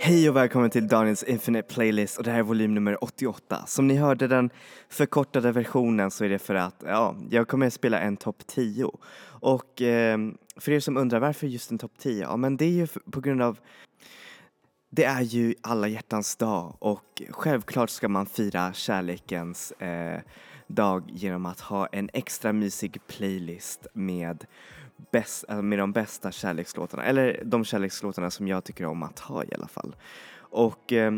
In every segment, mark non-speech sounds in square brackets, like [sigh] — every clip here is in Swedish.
Hej och välkommen till Daniels Infinite Playlist och det här är volym nummer 88. Som ni hörde den förkortade versionen så är det för att ja, jag kommer att spela en topp 10. Och eh, för er som undrar varför just en topp 10? Ja men det är ju på grund av det är ju alla hjärtans dag och självklart ska man fira kärlekens eh, dag genom att ha en extra mysig playlist med, bäst, alltså, med de bästa kärlekslåtarna, eller de kärlekslåtarna som jag tycker om att ha i alla fall. Och eh,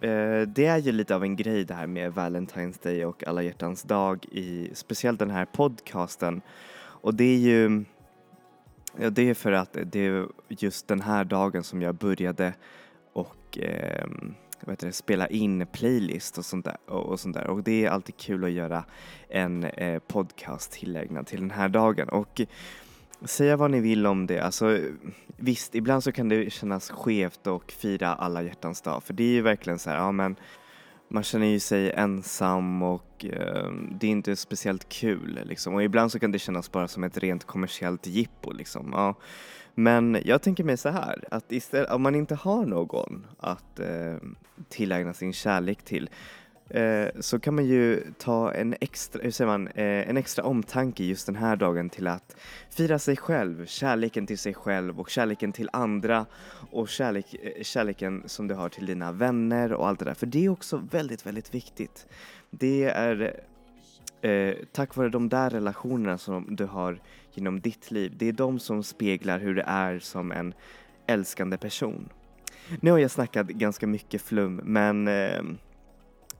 eh, det är ju lite av en grej det här med Valentine's Day och alla hjärtans dag i speciellt den här podcasten. Och det är ju Ja, det är för att det är just den här dagen som jag började och eh, vad heter det, spela in playlist och sånt, där, och, och sånt där. Och det är alltid kul att göra en eh, podcast tillägnad till den här dagen. Och säga vad ni vill om det, alltså visst, ibland så kan det kännas skevt och fira alla hjärtans dag, för det är ju verkligen så här, ja men man känner ju sig ensam och eh, det är inte speciellt kul liksom. Och ibland så kan det kännas bara som ett rent kommersiellt jippo liksom. Ja. Men jag tänker mig så här, att istället, om man inte har någon att eh, tillägna sin kärlek till eh, så kan man ju ta en extra, hur säger man, eh, en extra omtanke just den här dagen till att fira sig själv, kärleken till sig själv och kärleken till andra och kärlek, eh, kärleken som du har till dina vänner och allt det där. För det är också väldigt, väldigt viktigt. Det är eh, tack vare de där relationerna som du har genom ditt liv, det är de som speglar hur det är som en älskande person. Nu har jag snackat ganska mycket flum men eh,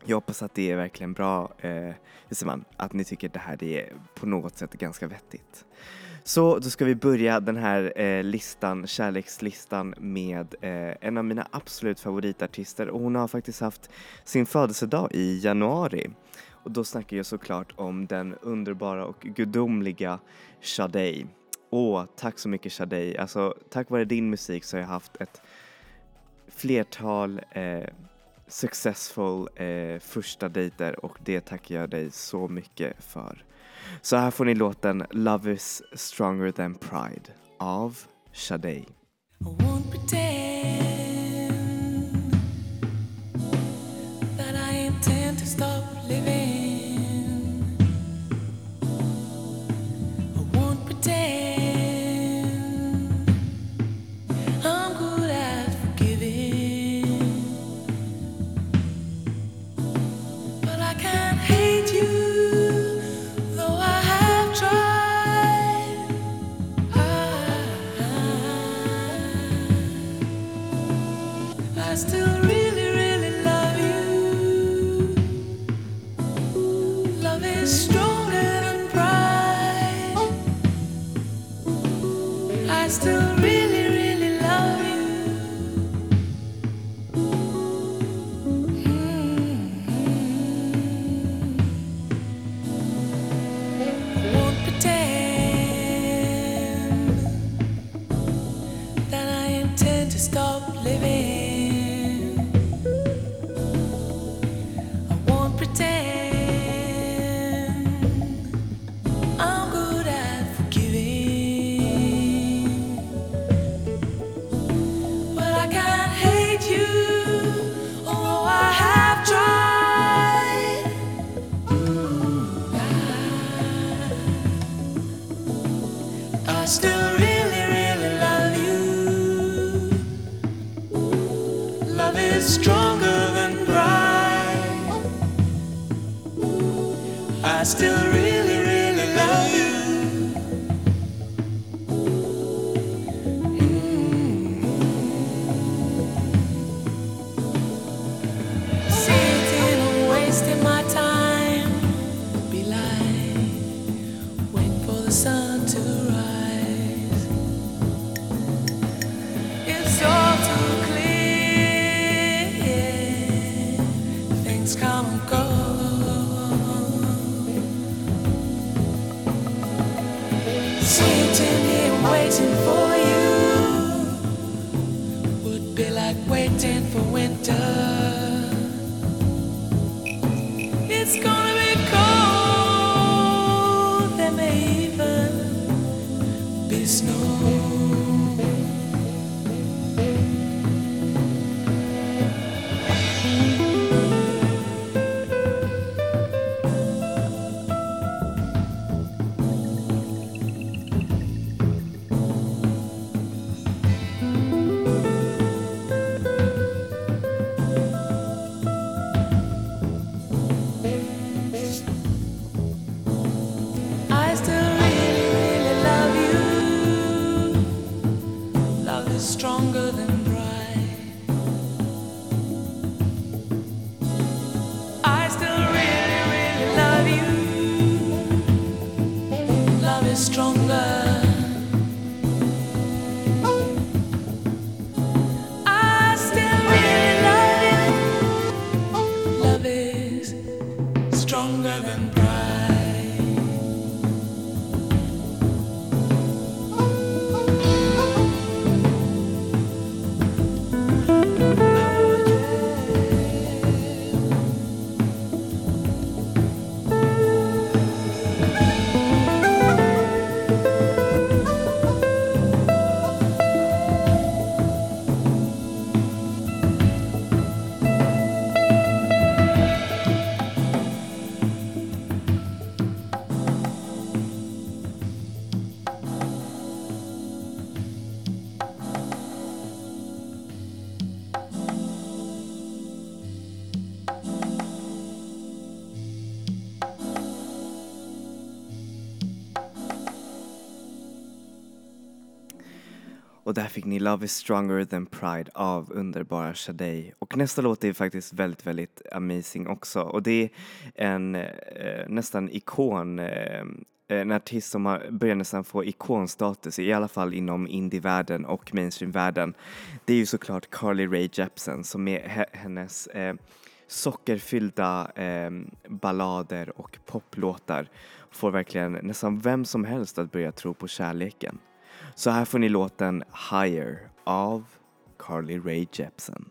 jag hoppas att det är verkligen bra, eh, man, att ni tycker att det här är på något sätt ganska vettigt. Så då ska vi börja den här eh, listan, kärlekslistan med eh, en av mina absolut favoritartister och hon har faktiskt haft sin födelsedag i januari. Och då snackar jag såklart om den underbara och gudomliga Sade. Åh, tack så mycket Sade. Alltså, tack vare din musik så har jag haft ett flertal eh, successful eh, första dejter och det tackar jag dig så mycket för. Så här får ni låten Love is stronger than pride av Sade. still real. Där fick ni Love is stronger than pride av underbara Sade. Och nästa låt är faktiskt väldigt, väldigt amazing också. Och det är en eh, nästan ikon, eh, en artist som har börjat nästan få ikonstatus, i alla fall inom indievärlden och mainstreamvärlden. Det är ju såklart Carly Rae Jepsen som är hennes eh, sockerfyllda eh, ballader och poplåtar får verkligen nästan vem som helst att börja tro på kärleken. Så här får ni låten Higher av Carly Rae Jepsen.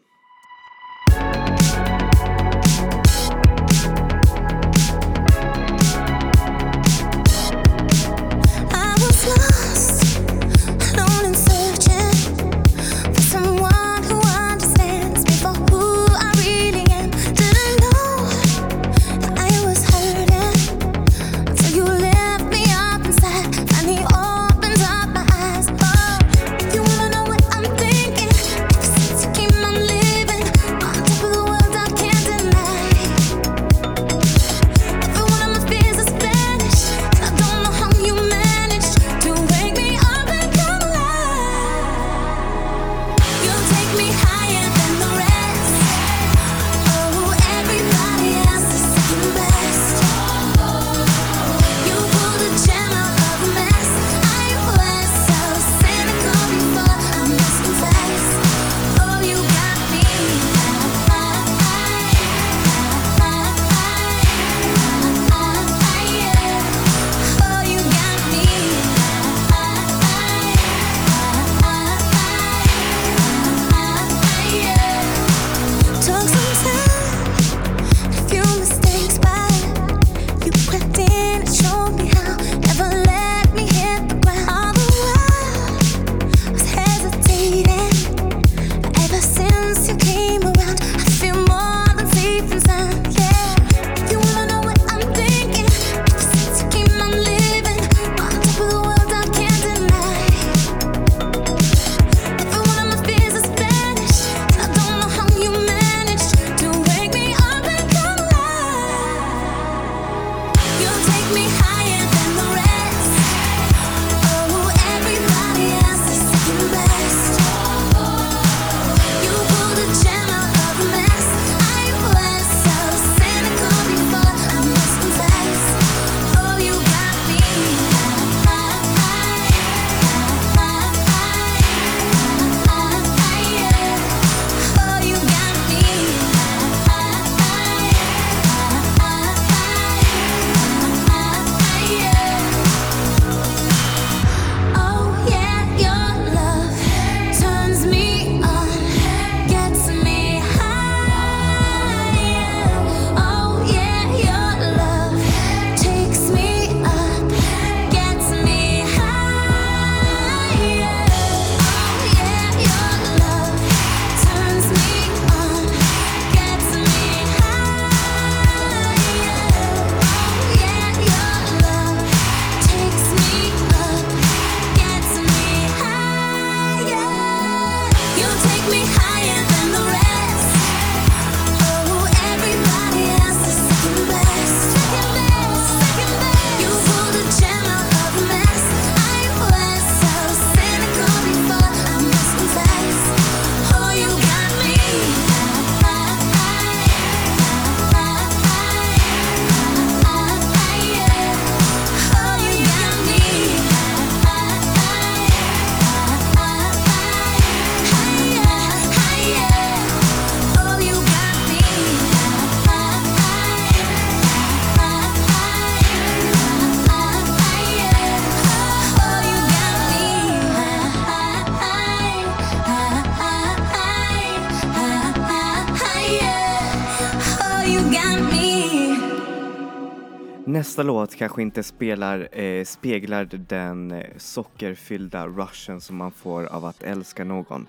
Nästa låt kanske inte spelar, eh, speglar den eh, sockerfyllda rushen som man får av att älska någon.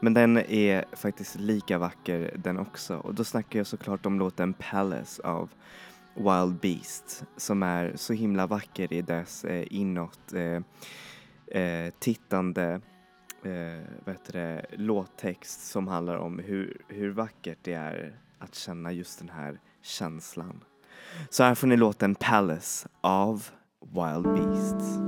Men den är faktiskt lika vacker den också och då snackar jag såklart om låten Palace av Wild Beast som är så himla vacker i dess eh, inåt eh, eh, tittande eh, vad heter det, låttext som handlar om hur, hur vackert det är att känna just den här känslan. Så här får ni låten Palace av Wild Beasts.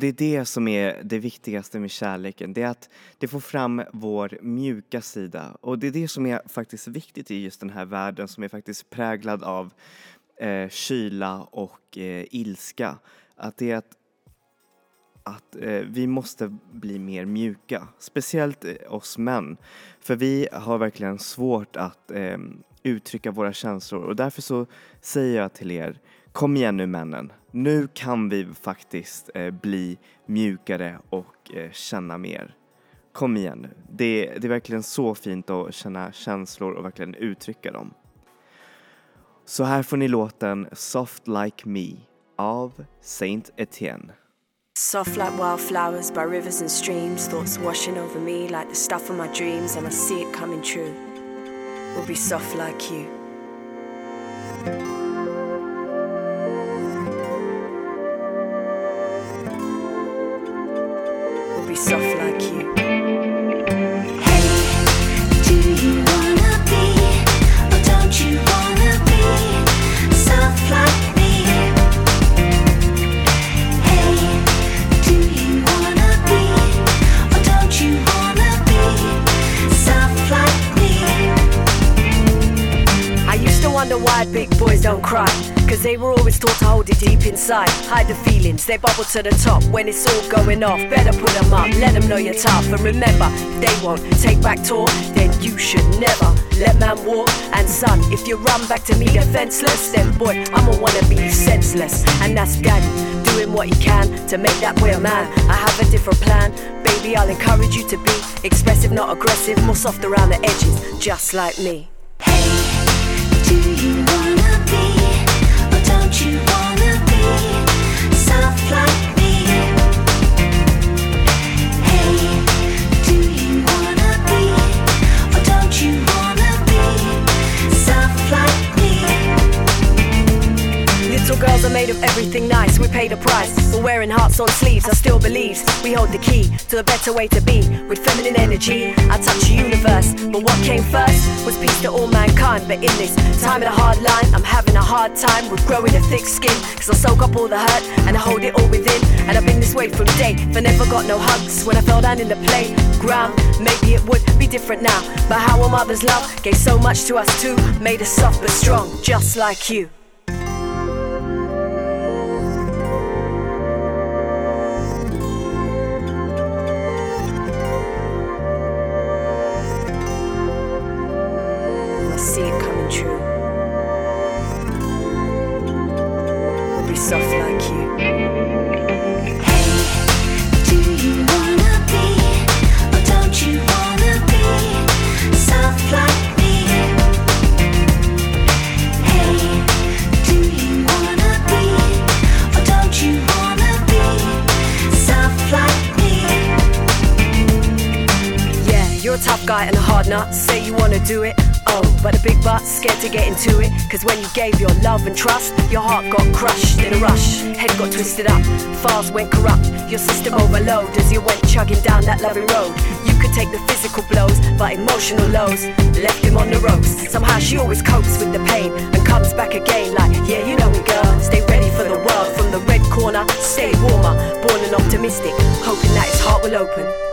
Och det är det som är det viktigaste med kärleken. Det är att det får fram vår mjuka sida. Och det är det som är faktiskt viktigt i just den här världen som är faktiskt präglad av eh, kyla och eh, ilska. Att det är att, att eh, vi måste bli mer mjuka. Speciellt eh, oss män. För vi har verkligen svårt att eh, uttrycka våra känslor och därför så säger jag till er Kom igen nu männen, nu kan vi faktiskt eh, bli mjukare och eh, känna mer. Kom igen nu, det, det är verkligen så fint att känna känslor och verkligen uttrycka dem. Så här får ni låten Soft Like Me av Saint Etienne. Soft like wildflowers by rivers and streams, thoughts washing over me like the stuff of my dreams, and I see it coming true. We'll be soft like you. soft like you. Hey, do you wanna be, or don't you wanna be soft like me? Hey, do you wanna be, or don't you wanna be soft like me? I used to wonder why big boys don't cry. Cause they were always taught to hold it deep inside. Hide the feelings, they bubble to the top when it's all going off. Better put them up, let them know you're tough. And remember, they won't take back talk, then you should never let man walk. And son, if you run back to me defenseless, then boy, I'ma wanna be senseless. And that's God doing what he can to make that boy a man. I have a different plan, baby. I'll encourage you to be expressive, not aggressive, more soft around the edges, just like me. Hey, Little girls are made of everything nice. We pay the price for wearing hearts on sleeves. I still believes we hold the key to a better way to be. With feminine energy, I touch the universe. But what came first was peace to all mankind. But in this time of the hard line, I'm having a hard time with growing a thick skin. Cause I soak up all the hurt and I hold it all within. And I've been this way from day, but never got no hugs. When I fell down in the playground, maybe it would be different now. But how our mother's love gave so much to us too, made us soft but strong, just like you. Hard. Say you wanna do it. Oh, but the big butt, scared to get into it. Cause when you gave your love and trust, your heart got crushed in a rush. Head got twisted up, files went corrupt. Your system overload as you went chugging down that loving road. You could take the physical blows, but emotional lows left him on the ropes. Somehow she always copes with the pain and comes back again like, yeah, you know me, girl. Stay ready for the world from the red corner. Stay warmer, born and optimistic, hoping that his heart will open.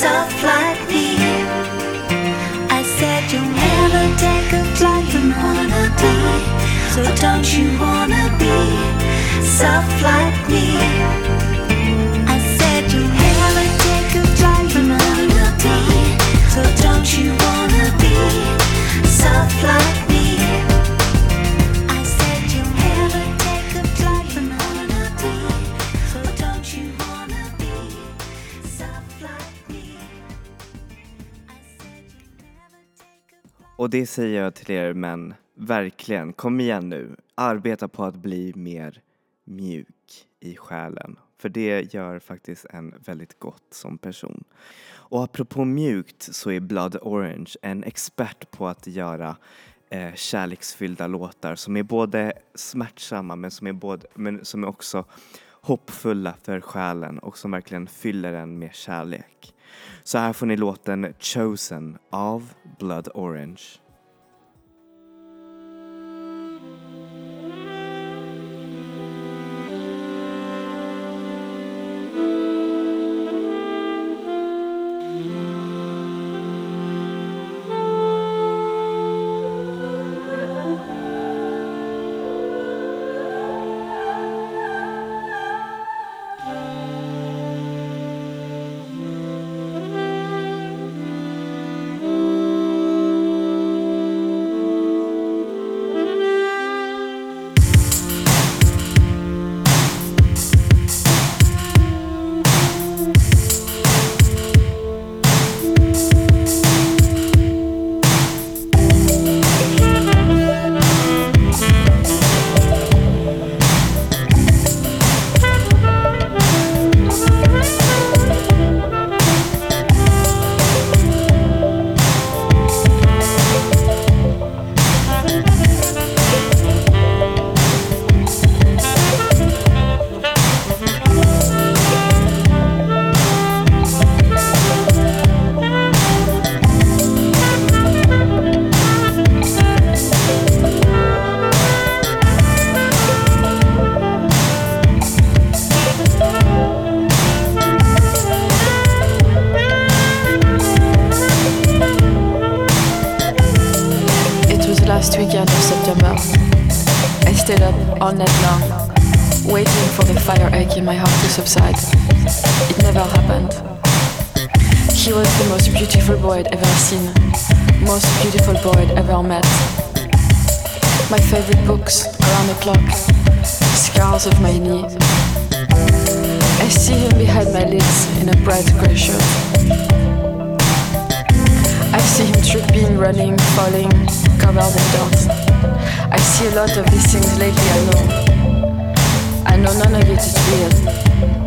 Soft like me? I said you'll never take a flight from melody, so don't you wanna be soft like me? Och det säger jag till er män, verkligen, kom igen nu. Arbeta på att bli mer mjuk i själen. För det gör faktiskt en väldigt gott som person. Och apropå mjukt så är Blood Orange en expert på att göra eh, kärleksfyllda låtar som är både smärtsamma men som är, både, men som är också hoppfulla för själen och som verkligen fyller en med kärlek. Så här får ni låten Chosen av Blood Orange. I see him tripping, running, falling, covered in dirt. I see a lot of these things lately, I know. I know none of it is real.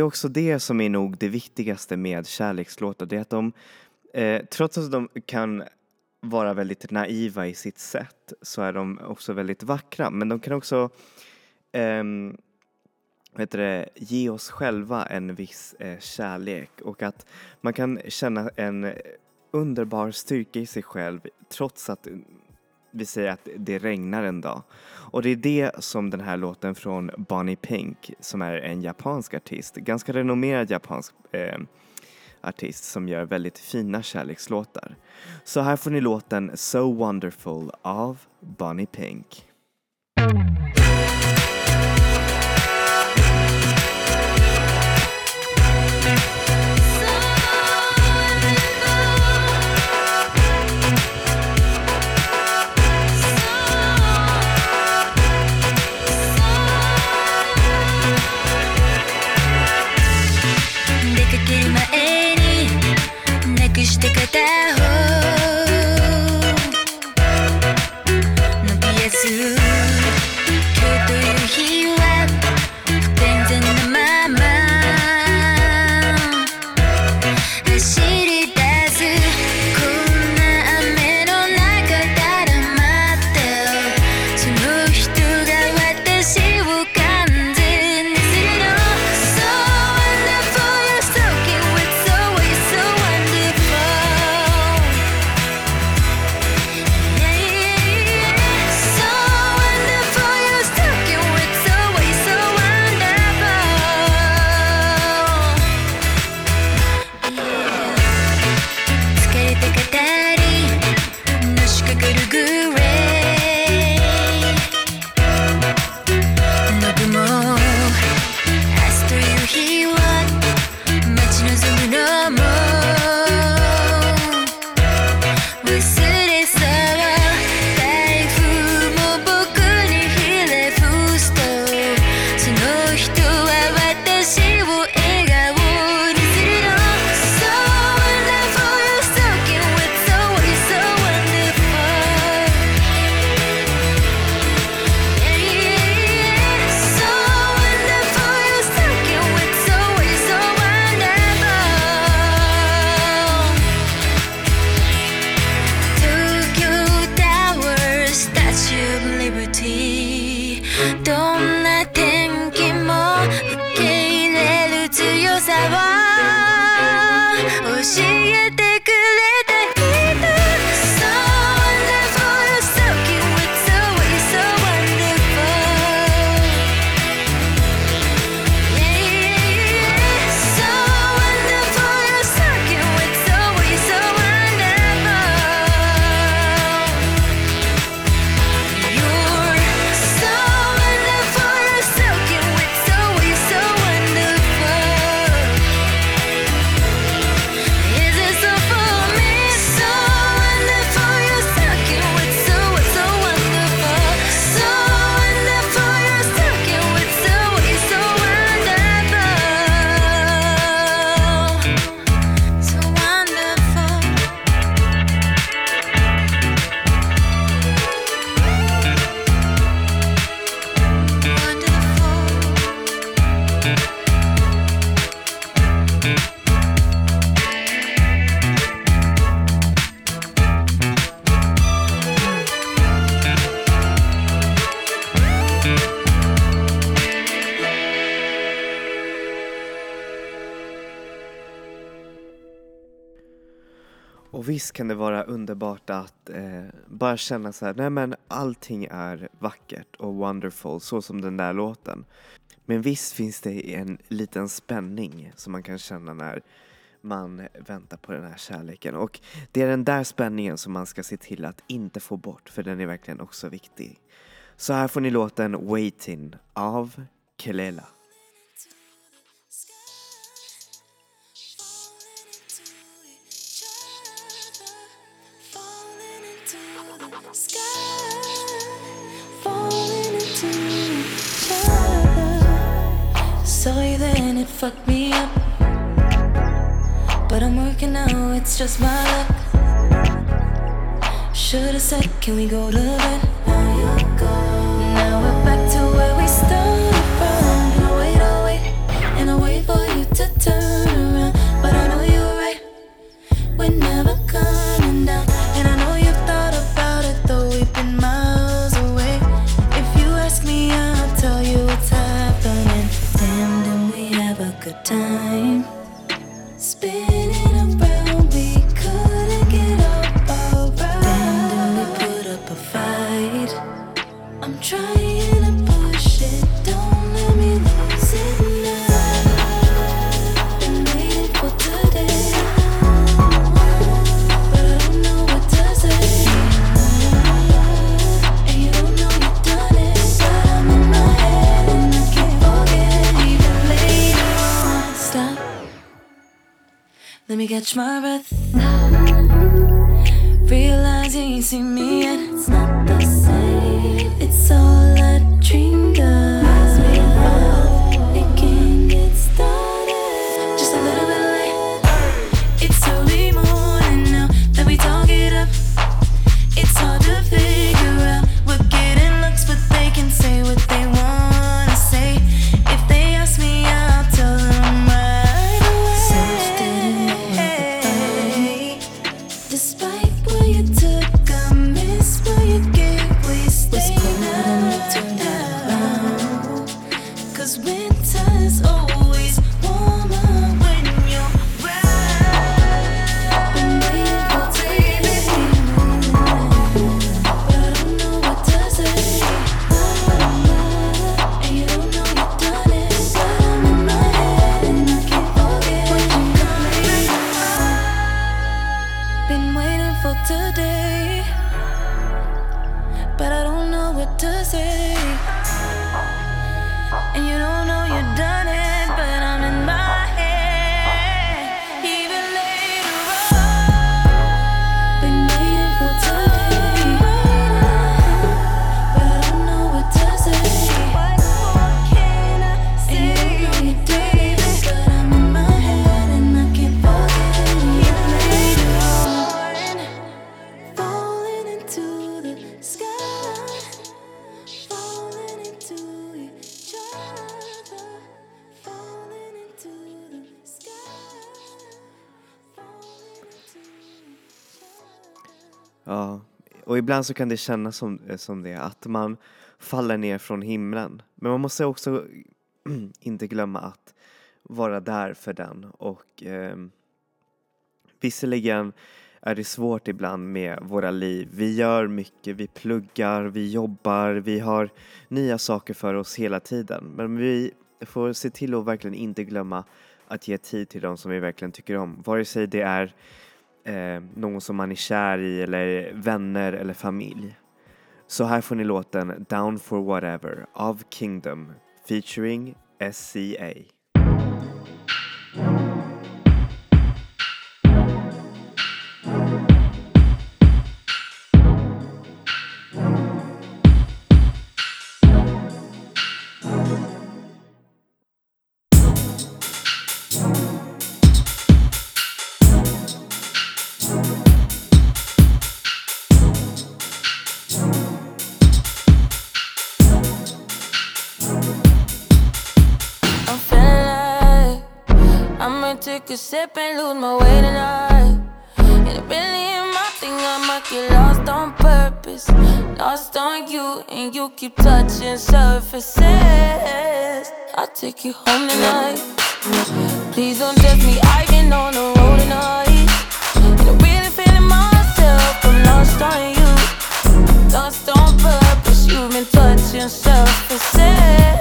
Är också det som är nog det viktigaste med kärlekslåtar, det är att de, eh, trots att de kan vara väldigt naiva i sitt sätt så är de också väldigt vackra, men de kan också eh, heter det, ge oss själva en viss eh, kärlek. Och att man kan känna en eh, underbar styrka i sig själv trots att vi säger att det regnar en dag. Och det är det som den här låten från Bonnie Pink, som är en japansk artist, ganska renommerad japansk eh, artist som gör väldigt fina kärlekslåtar. Så här får ni låten So Wonderful av Bonnie Pink. Kan det vara underbart att eh, bara känna så här, nej men allting är vackert och wonderful, så som den där låten. Men visst finns det en liten spänning som man kan känna när man väntar på den här kärleken. Och det är den där spänningen som man ska se till att inte få bort, för den är verkligen också viktig. Så här får ni låten Waiting av Kelela. Saw you then, it fucked me up. But I'm working now, it's just my luck. Should've said, can we go to bed? Now we're back to where we started ibland så kan det kännas som, eh, som det, att man faller ner från himlen. Men man måste också [clears throat] inte glömma att vara där för den och eh, visserligen är det svårt ibland med våra liv. Vi gör mycket, vi pluggar, vi jobbar, vi har nya saker för oss hela tiden. Men vi får se till att verkligen inte glömma att ge tid till de som vi verkligen tycker om. Vare sig det är eh, någon som man är kär i eller vänner eller familj. Så här får ni låten Down for whatever av Kingdom featuring SCA. keep touching surfaces. I'll take you home tonight. Please don't judge me, I've been on the road tonight. And I'm really feeling myself, I'm lost on you. Lost on purpose, you've been touching surfaces.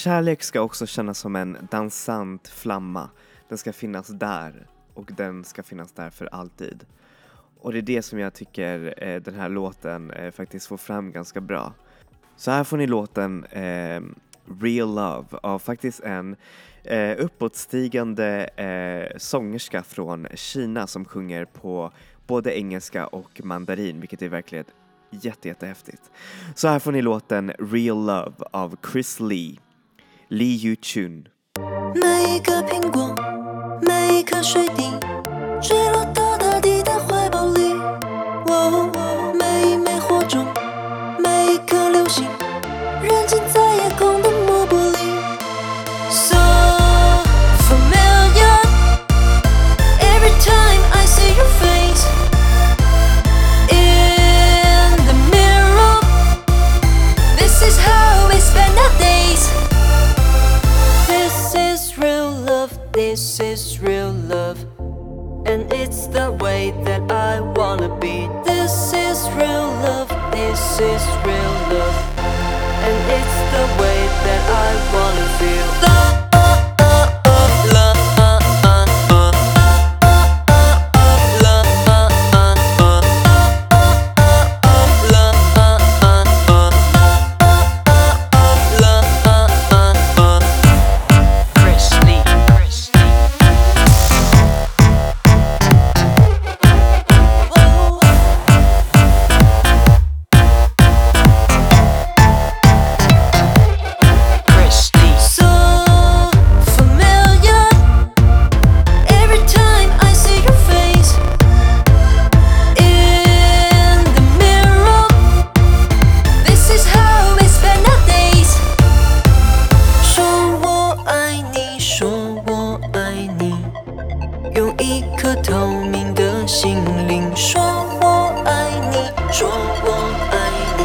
Kärlek ska också kännas som en dansant flamma. Den ska finnas där och den ska finnas där för alltid. Och det är det som jag tycker eh, den här låten eh, faktiskt får fram ganska bra. Så här får ni låten eh, Real Love av faktiskt en eh, uppåtstigande eh, sångerska från Kina som sjunger på både engelska och mandarin vilket är verkligen jätte, jättehäftigt. Så här får ni låten Real Love av Chris Lee, Lee Yu Chun. 每一个苹果，每一颗水滴，用一颗透明的心灵说我爱你，说我爱你。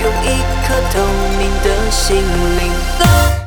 用一颗透明的心灵。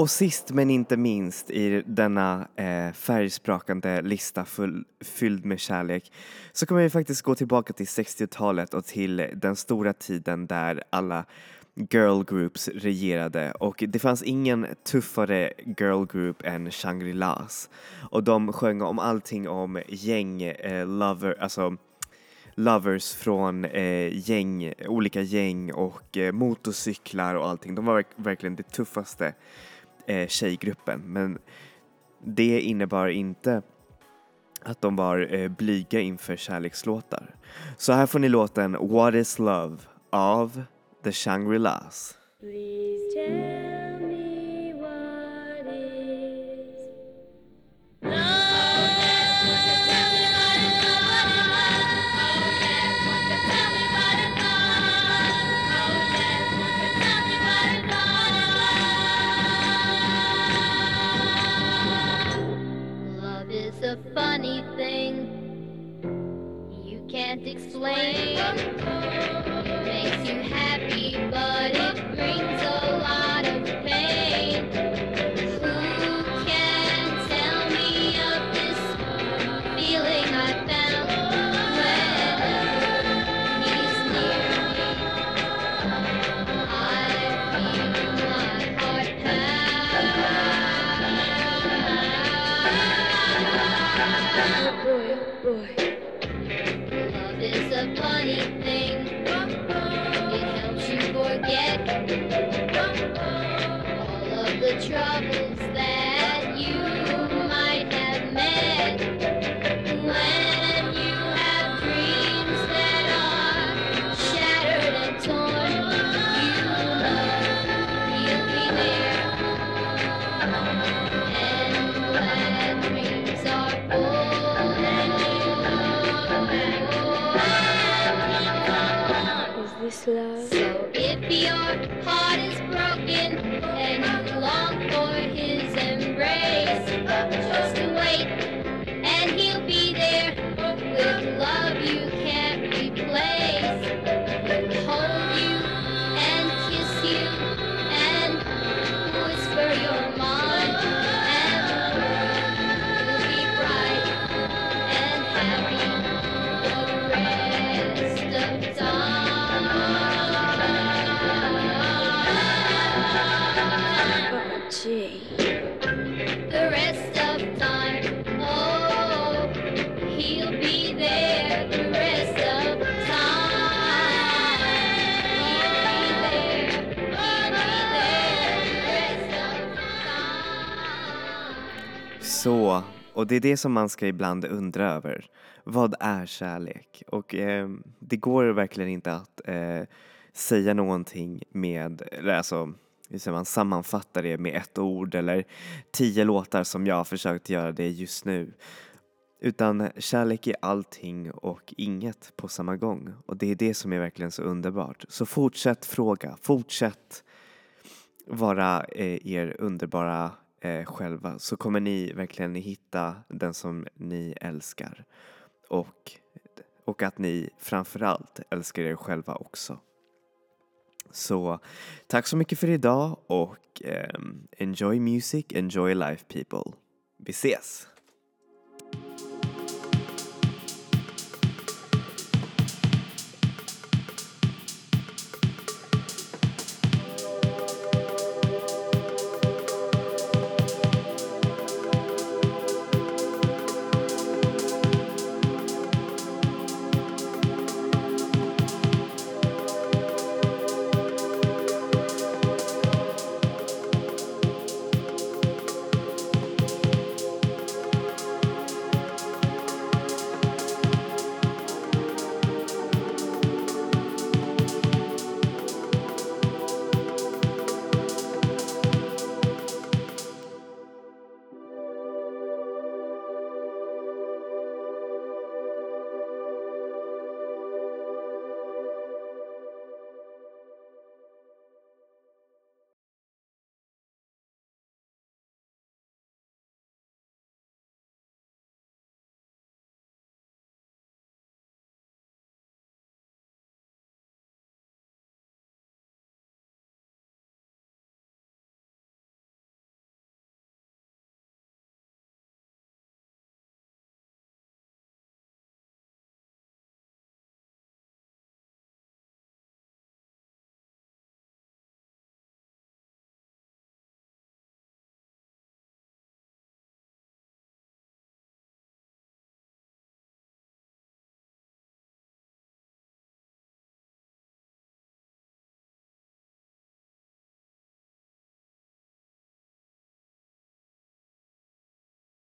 Och sist men inte minst i denna eh, färgsprakande lista full, fylld med kärlek så kommer vi faktiskt gå tillbaka till 60-talet och till den stora tiden där alla girl groups regerade och det fanns ingen tuffare girl group än Shangri-Las och de sjöng om allting om gäng, eh, lover, alltså lovers från eh, gäng, olika gäng och eh, motorcyklar och allting. De var verk- verkligen det tuffaste eh, tjejgruppen men det innebar inte att de var eh, blyga inför kärlekslåtar. Så här får ni låten What is love av The Shangri-Las. Please tell me what is love. 的。Och det är det som man ska ibland undra över. Vad är kärlek? Och eh, det går verkligen inte att eh, säga någonting med, eller alltså, hur säger man sammanfatta det med ett ord eller tio låtar som jag har försökt göra det just nu. Utan kärlek är allting och inget på samma gång. Och det är det som är verkligen så underbart. Så fortsätt fråga, fortsätt vara eh, er underbara eh, själva så kommer ni verkligen hitta den som ni älskar. Och, och att ni framförallt älskar er själva också. Så tack så mycket för idag och eh, enjoy music, enjoy life people. Vi ses!